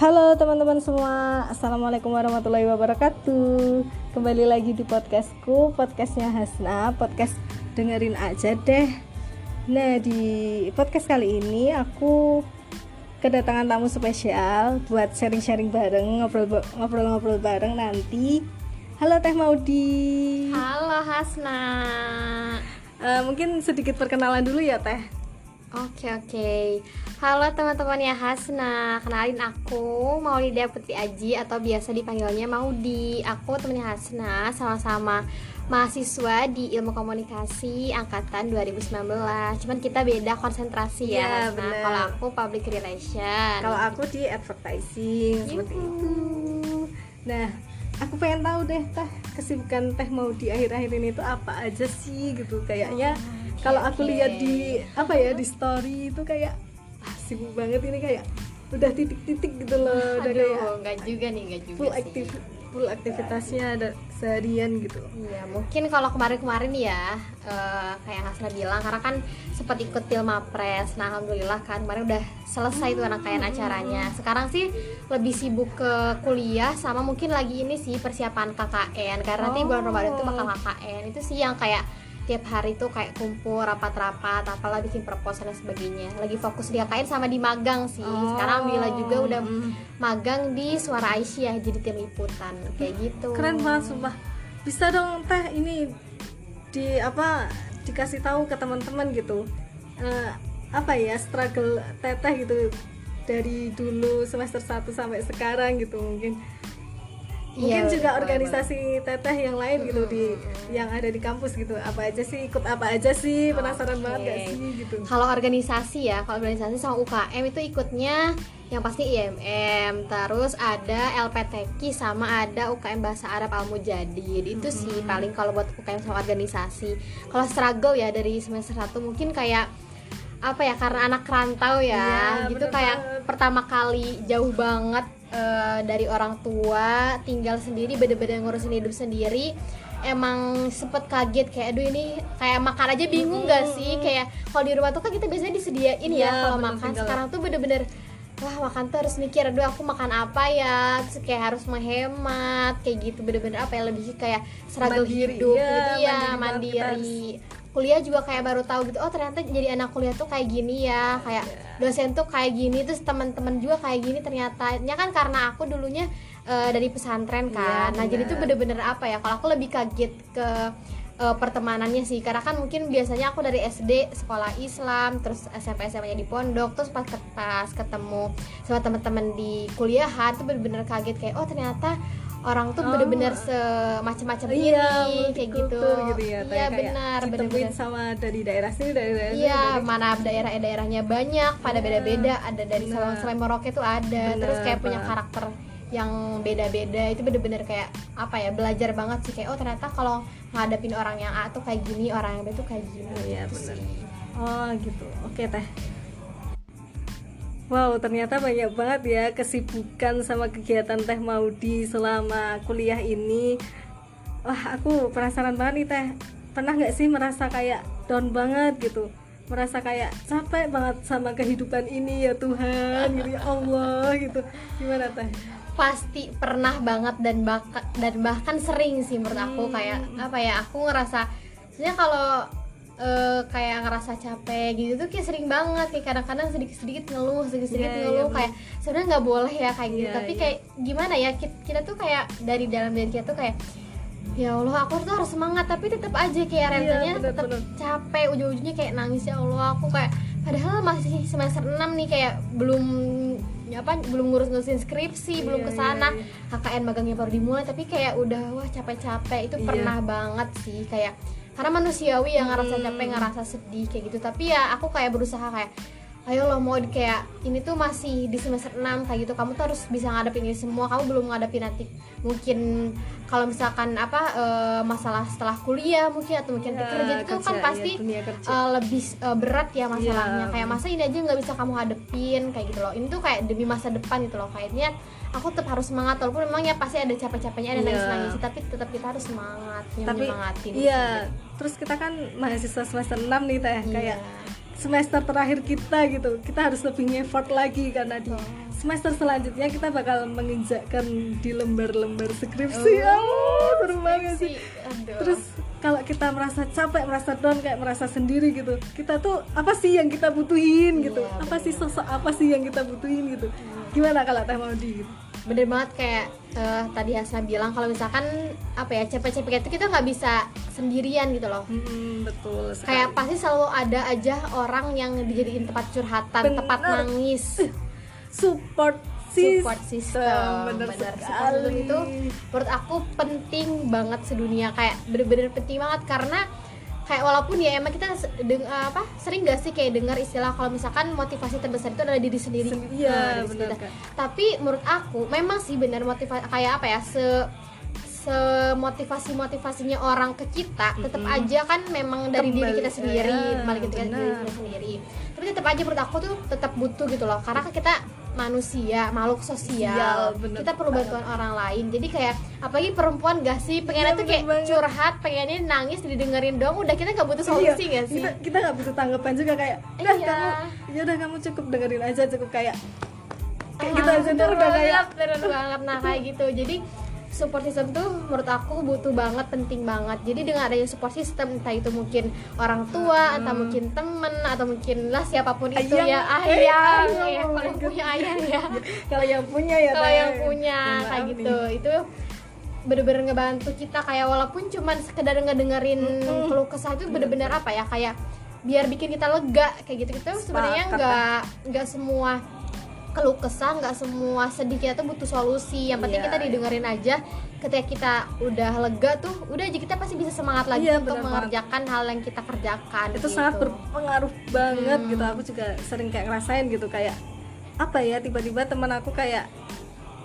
Halo teman-teman semua, Assalamualaikum warahmatullahi wabarakatuh. Kembali lagi di podcastku, podcastnya Hasna Podcast dengerin aja deh. Nah di podcast kali ini aku kedatangan tamu spesial Buat sharing-sharing bareng, ngobrol-ngobrol bareng nanti. Halo Teh Maudi. Halo Hasna. Uh, Mungkin sedikit perkenalan dulu ya Teh Oke oke. Halo teman-teman ya Hasna. Kenalin aku Maulida Putri Aji Atau biasa dipanggilnya Maudi. Aku temennya Hasna Sama-sama mahasiswa di ilmu komunikasi Angkatan 2019 Cuman kita beda konsentrasi ya, ya Kalau aku public relation Kalau aku di advertising Seperti itu. Nah aku pengen tahu deh teh kesibukan teh mau di akhir-akhir ini tuh apa aja sih gitu. Kayaknya oh kalau aku lihat di apa ya di story itu kayak ah, sibuk banget ini kayak udah titik-titik gitu loh. Udah kayak enggak juga nih enggak juga full aktif full aktivitasnya ada seharian gitu. Iya mungkin kalau kemarin-kemarin ya uh, kayak Hasna bilang karena kan sempat ikut Pilmapres nah alhamdulillah kan kemarin udah selesai tuh rangkaian acaranya. Sekarang sih lebih sibuk ke kuliah sama mungkin lagi ini sih persiapan KKN karena oh. nanti bulan Ramadan itu bakal KKN itu sih yang kayak tiap hari tuh kayak kumpul rapat-rapat apalah bikin proposal dan sebagainya. Lagi fokus di sama di magang sih. Oh. sekarang Bila juga udah magang di Suara Aisyah jadi tim liputan. Kayak gitu. Keren banget sumpah. Bisa dong teh ini di apa dikasih tahu ke teman-teman gitu. Uh, apa ya struggle teteh gitu dari dulu semester 1 sampai sekarang gitu mungkin mungkin iya, juga organisasi teteh yang lain gitu di yang ada di kampus gitu. Apa aja sih? Ikut apa aja sih? Penasaran okay. banget gak sih gitu. Kalau organisasi ya kalau organisasi sama UKM itu ikutnya yang pasti IMM terus ada LPTK sama ada UKM bahasa Arab Al Mujadid itu hmm. sih paling kalau buat UKM sama organisasi. Kalau struggle ya dari semester 1 mungkin kayak apa ya karena anak rantau ya, ya gitu kayak banget. pertama kali jauh banget uh, dari orang tua tinggal sendiri bener-bener ngurusin hidup sendiri. Emang sempet kaget kayak aduh ini kayak makan aja bingung gak sih? Kayak kalau di rumah tuh kan kita biasanya disediain ya, ya kalau makan sekarang tuh bener-bener wah makan tuh harus mikir aduh aku makan apa ya? Terus kayak harus menghemat kayak gitu bener-bener apa ya lebih kayak seragam hidup ya, gitu. Ya mandiri, mandiri kuliah juga kayak baru tahu gitu oh ternyata jadi anak kuliah tuh kayak gini ya kayak dosen tuh kayak gini terus teman-teman juga kayak gini ternyata ya kan karena aku dulunya uh, dari pesantren iya, kan. Ya, nah jadi tuh bener-bener apa ya kalau aku lebih kaget ke uh, pertemanannya sih karena kan mungkin biasanya aku dari SD sekolah Islam terus SMP SMA nya di pondok terus pas, pas ketemu sama teman-teman di kuliahan tuh bener-bener kaget kayak oh ternyata orang tuh oh. bener-bener semacam-macam iya, ini kayak gitu. gitu ya, iya benar benar-benar. sama dari daerah sini dari daerah iya dari... mana daerah daerahnya banyak pada iya. beda-beda ada dari Sabang sampai Merauke tuh ada bener, terus kayak punya karakter yang beda-beda itu bener-bener kayak apa ya belajar banget sih kayak oh ternyata kalau ngadepin orang yang A tuh kayak gini orang yang B tuh kayak gini iya benar. oh gitu. Oke teh Wow, ternyata banyak banget ya kesibukan sama kegiatan Teh Maudi selama kuliah ini. Wah, aku penasaran banget nih Teh. Pernah nggak sih merasa kayak down banget gitu? Merasa kayak capek banget sama kehidupan ini ya Tuhan, gitu ya Allah gitu. Gimana Teh? Pasti pernah banget dan bahkan dan bahkan sering sih menurut aku hmm. kayak apa ya? Aku ngerasa sebenarnya kalau uh, kayak ngerasa capek gitu tuh kayak sering banget kayak kadang-kadang sedikit-sedikit ngeluh sedikit-sedikit yeah, ngeluh yeah, kayak sebenarnya nggak boleh ya kayak gitu yeah, tapi yeah. kayak gimana ya kita, kita tuh kayak dari dalam diri kita tuh kayak ya Allah aku tuh harus semangat tapi tetap aja kayak iya, rasanya yeah, tetap capek ujung-ujungnya kayak nangis ya Allah aku kayak padahal masih semester 6 nih kayak belum apa belum ngurus-ngurusin skripsi yeah, belum ke sana yeah, yeah. KKN magangnya baru dimulai tapi kayak udah wah capek-capek itu yeah. pernah banget sih kayak karena manusiawi yang ngerasa hmm. capek ngerasa sedih kayak gitu. Tapi ya aku kayak berusaha kayak ayo lo mau kayak ini tuh masih di semester 6 kayak gitu. Kamu tuh harus bisa ngadepin ini semua. Kamu belum ngadepin nanti mungkin kalau misalkan apa uh, masalah setelah kuliah mungkin atau mungkin ya, kerja itu kan iya, pasti ya, uh, lebih uh, berat ya masalahnya. Ya. kayak masa ini aja nggak bisa kamu hadepin kayak gitu loh. Ini tuh kayak demi masa depan gitu loh. Kayaknya aku tetap harus semangat walaupun memang ya pasti ada capek-capeknya ada yeah. nangis-nangis tapi tetap kita harus semangat tapi iya terus kita kan mahasiswa semester 6 nih teh yeah. kayak semester terakhir kita gitu kita harus lebih effort lagi karena di semester selanjutnya kita bakal menginjakkan di lembar-lembar skripsi oh, seru banget sih Aduh. terus kalau kita merasa capek merasa down kayak merasa sendiri gitu kita tuh apa sih yang kita butuhin gitu Iya, apa sih sosok apa sih yang kita butuhin gitu gimana kalau teh mau di gitu? bener banget kayak eh, tadi Hasna bilang kalau misalkan apa ya capek-capek itu kita nggak bisa sendirian gitu loh Hmm, betul sekali. kayak pasti selalu ada aja orang yang dijadiin tempat curhatan Bener. tempat nangis support support system bener, bener sekali. itu menurut aku penting banget sedunia kayak bener-bener penting banget karena kayak walaupun ya emang kita deng- apa sering gak sih kayak dengar istilah kalau misalkan motivasi terbesar itu adalah diri sendiri? Sen- iya, Nah, diri bener, sendiri. Kak. tapi menurut aku memang sih benar motivasi kayak apa ya se semotivasi motivasinya orang ke kita tetap aja kan memang dari diri Kembali- kita sendiri ya, kembali ke diri benar. kita sendiri. Tapi tetap aja menurut aku tuh tetap butuh gitu loh. Karena kan kita manusia makhluk sosial. Sosial, bener. Kita perlu bantuan orang lain. Jadi kayak apalagi perempuan gak sih? Pengennya Iya, tuh kayak banget. curhat pengennya nangis didengerin dong. Udah kita gak butuh solusi Iya, gak sih? kita kita nggak butuh tanggapan juga kayak udah Iya. kamu ya udah kamu cukup dengerin aja. Cukup kayak kayak Ah, gitu aja tuh bener udah kayak banget, bener banget. Nah kayak gitu. Jadi support system tuh menurut aku butuh banget penting banget. Jadi dengan adanya support system entah itu mungkin orang tua entah mungkin temen atau mungkin lah siapa pun itu Ayang. ya Eh, ayang ayang, ya. kalau punya ayang ya. Kalau yang punya ya kalau yang punya Mohon kayak gitu. nih. itu bener-bener ngebantu kita. Kayak walaupun cuman sekedar ngedengerin keluh kesah itu bener-bener apa ya kayak biar bikin kita lega kayak gitu gitu sebenarnya nggak nggak semua keluh kesah nggak semua sedih kita tuh butuh solusi. Yang penting Iya, kita iya. didengerin aja. Ketika kita udah lega tuh udah aja kita pasti bisa semangat lagi Iya, untuk mengerjakan hal yang kita kerjakan itu gitu. sangat berpengaruh banget Hmm. gitu. Aku juga sering kayak ngerasain gitu kayak apa ya tiba-tiba teman aku kayak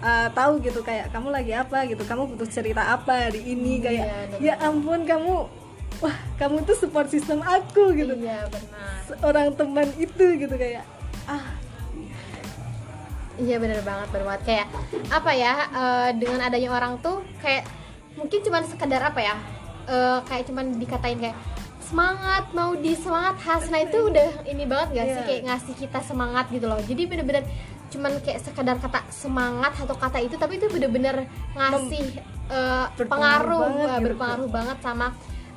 uh, tahu gitu kayak kamu lagi apa? gitu. Kamu butuh cerita apa hari ini? Iya, kayak bener. ya ampun kamu wah kamu tuh support system aku gitu. Iya benar. Seorang teman itu gitu kayak ah Iya bener banget, bener banget kayak apa ya eh, dengan adanya orang tuh kayak mungkin cuman sekedar apa ya eh, kayak cuman dikatain kayak semangat mau di semangat Hasna itu udah ini banget gak sih Iya. kayak ngasih kita semangat gitu loh jadi bener-bener cuman kayak sekedar kata semangat atau kata itu tapi itu bener-bener ngasih Berpengaruh pengaruh banget gitu. berpengaruh banget sama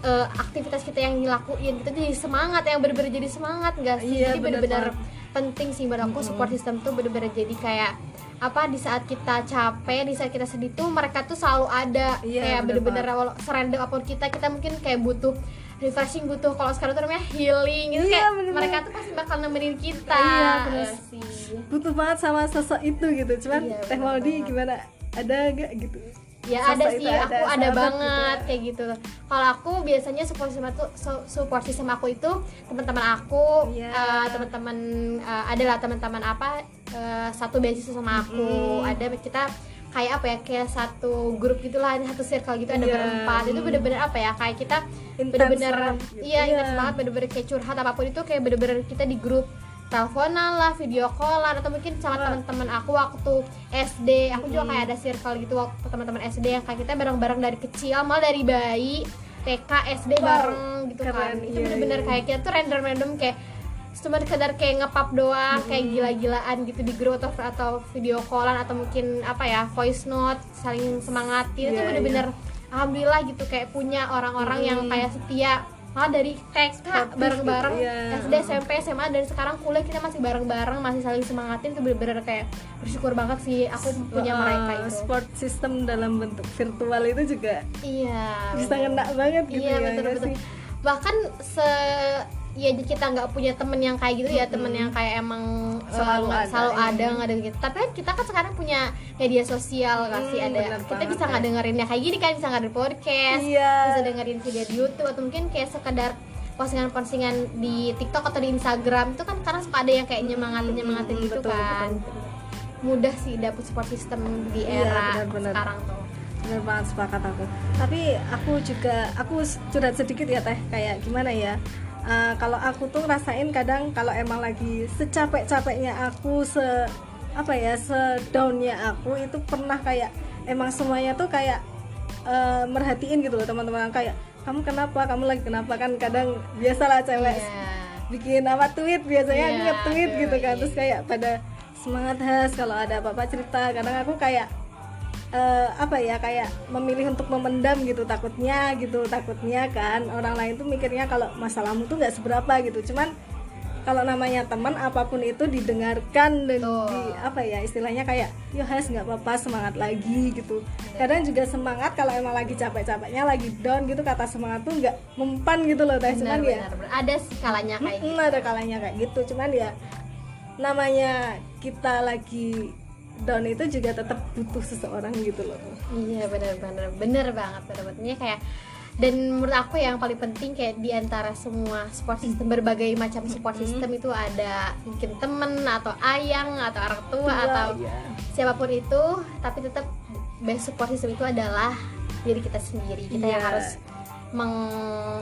eh, aktivitas kita yang dilakuin kita jadi semangat yang bener-bener jadi semangat gak sih Iya, jadi bener bener-bener. Penting sih menurut aku support system tuh bener-bener jadi kayak apa di saat kita capek di saat kita sedih tuh mereka tuh selalu ada. Iya, kayak bener bener-bener serandom apa pun kita kita mungkin kayak butuh refreshing butuh kalau sekarang tuh namanya healing gitu Iya, kayak bener-bener. mereka tuh pasti bakal nemenin kita. Iya, bener. Ya sih. Butuh banget sama sosok itu gitu cuman Iya, bener banget. gimana? Ada gak gitu ya Sosok ada sih aku ada sahabat banget gitu. kayak gitu kalau aku biasanya support system tuh su- support system aku itu teman-teman aku Iya. eh, teman-teman eh, adalah teman-teman apa eh, satu beasiswa sama aku ada kita kayak apa ya kayak satu grup gitulah satu circle gitu ada Iya. berempat itu bener-bener apa ya kayak kita bener-bener gitu. iya Iya. intens banget bener-bener kayak curhat apa pun itu kayak bener-bener kita di grup teleponan lah, video callan atau mungkin sama Wah. teman-teman aku waktu SD. Aku juga kayak ada circle gitu waktu teman-teman SD yang kayak kita bareng-bareng dari kecil, malah dari bayi, TK, SD bareng gitu kan. keren, Itu iya, bener-bener iya. kayak kita tuh random-random kayak cuma sekedar kayak ngepap doang kayak gila-gilaan gitu di grup atau, atau video callan atau mungkin apa ya voice note saling semangatin itu Iya, bener-bener alhamdulillah gitu kayak punya orang-orang yang kayak setia malah dari TK Sportif bareng-bareng. gitu, iya. SD SMP SMA dan sekarang kuliah kita masih bareng-bareng masih saling semangatin. Itu bener-bener kayak bersyukur banget sih aku punya Uh, mereka itu. sport system dalam bentuk virtual itu juga iya. bisa bener. ngena banget gitu iya ya betul betul bahkan se ya kita nggak punya temen yang kayak gitu ya temen yang kayak emang eh, Selalu nggak- ada, selalu iya. ada nggak ada gitu. Tapi kan kita kan sekarang punya media sosial kasih Hmm, ada bener kita bisa nggak ya. dengerin ya kayak gini kan bisa nggak podcast Iya. bisa dengerin video di YouTube atau mungkin kayak sekedar postingan-postingan di TikTok atau di Instagram. Itu kan karena suka ada yang kayak nyemangatin nyemangatin Hmm, gitu betul, kan. betul, mudah sih dapet support system di Iya, era benar-benar. sekarang tuh. Bener banget sepakat aku. Tapi aku juga aku curhat sedikit ya teh. Kayak gimana ya Eh, kalau aku tuh ngerasain kadang kalau emang lagi secapek-capeknya aku se apa ya sedownnya aku itu pernah kayak emang semuanya tuh kayak eh, merhatiin gitu loh teman-teman. Kayak kamu kenapa? Kamu lagi kenapa? Kan kadang biasalah cewek Iya. bikin apa tweet biasanya Iya, nge-tweet aduh, gitu kan. terus kayak pada semangat has kalau ada apa-apa cerita. Kadang aku kayak eh, apa ya kayak memilih untuk memendam gitu takutnya gitu takutnya kan orang lain tuh mikirnya kalau masalahmu tuh nggak seberapa gitu. Cuman kalau namanya teman apa pun itu didengarkan dan Betul. di apa ya istilahnya kayak yo has nggak apa-apa semangat lagi gitu. Kadang juga semangat kalau emang lagi capek-capeknya lagi down gitu kata semangat tuh nggak mempan gitu loh teh. Cuman benar, ya benar, ada skalanya kayak gitu. ada kalanya kayak gitu. Cuman ya namanya kita lagi down itu juga tetap butuh seseorang gitu loh. Iya benar-benar. Benar banget benar-benar. Kayak dan menurut aku yang paling penting kayak di antara semua support system berbagai macam support system itu ada mungkin temen atau ayang atau orang tua atau Iya. siapa pun itu tapi tetap best support system itu adalah diri kita sendiri. Kita yang Iya. harus meng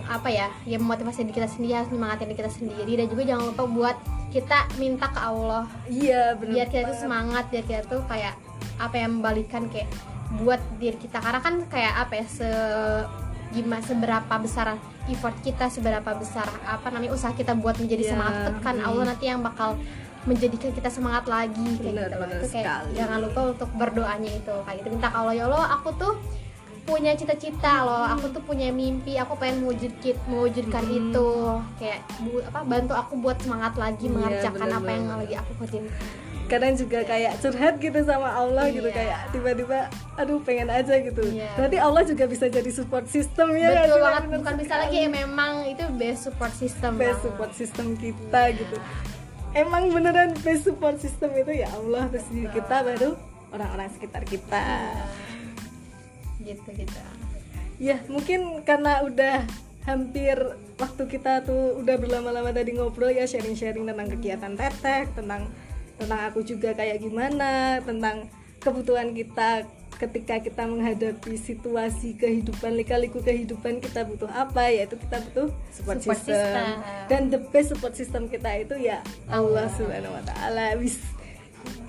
apa ya ya memotivasi diri kita sendiri harus menyemangatin diri kita sendiri dan juga jangan lupa buat kita minta ke Allah iya benar biar kita tuh semangat biar kita tuh kayak apa yang membalikan kayak buat diri kita karena kan kayak apa ya se gimana seberapa besar effort kita seberapa besar apa namanya usaha kita buat menjadi Iya, semangat kan hmm. Allah nanti yang bakal menjadikan kita semangat lagi kayak Benar, gitu loh. benar itu kayak sekali. jangan lupa untuk berdoanya itu kayak gitu minta ke Allah ya Allah aku tuh punya cita-cita loh aku tuh punya mimpi aku pengen mewujudkan mewujudkan Hmm. itu kayak bu, apa bantu aku buat semangat lagi Iya, mengerjakan benar apa yang lagi aku kerjain kadang juga kayak curhat gitu sama Allah gitu Iya. kayak tiba-tiba aduh pengen aja gitu Iya. berarti Allah juga bisa jadi support system ya betul sih? banget bukan bisa sekali. lagi ya memang itu best support system best banget. support system kita Iya. gitu emang beneran best support system itu ya Allah terus kita baru orang-orang sekitar kita gitu gitu ya mungkin karena udah hampir waktu kita tuh udah berlama-lama tadi ngobrol ya sharing-sharing tentang kegiatan teteh tentang tentang aku juga kayak gimana tentang kebutuhan kita ketika kita menghadapi situasi kehidupan lika-liku kehidupan kita butuh apa yaitu kita butuh support, Support system. system. dan the best support system kita itu ya Allah Subhanahu wa taala wis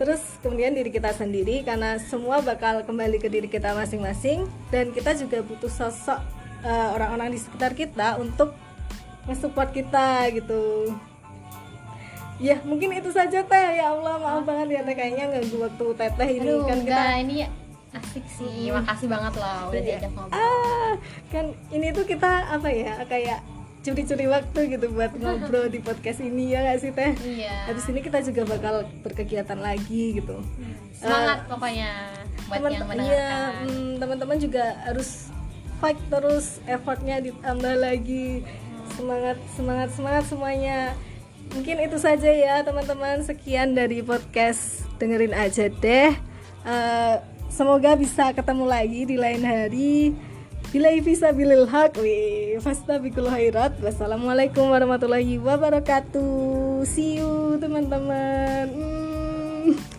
terus kemudian diri kita sendiri karena semua bakal kembali ke diri kita masing-masing. Dan kita juga butuh sosok eh, orang-orang di sekitar kita untuk nge-support kita gitu. Ya mungkin itu saja teh. Ya Allah maaf banget ya teh. Kayaknya nggak waktu teteh ini Aduh, kan kita enggak, ini asik sih. Makasih banget loh udah Iya. diajak ngobrol. Ah kan ini tuh kita apa ya kayak curi-curi waktu gitu buat ngobrol di podcast ini ya nggak sih teh? Iya. Habis ini kita juga bakal berkegiatan lagi gitu. Semangat pokoknya buat teman yang iya, mendengarkan. mm, teman-teman juga harus fight terus effortnya ditambah lagi. Semangat semangat semangat semuanya. Mungkin itu saja ya teman-teman. Sekian dari podcast dengerin aja deh. Eh, semoga bisa ketemu lagi di lain hari Bila bisa bilil haq wi fastabikul khairat. Wassalamualaikum warahmatullahi wabarakatuh. See you teman-teman. Hmm.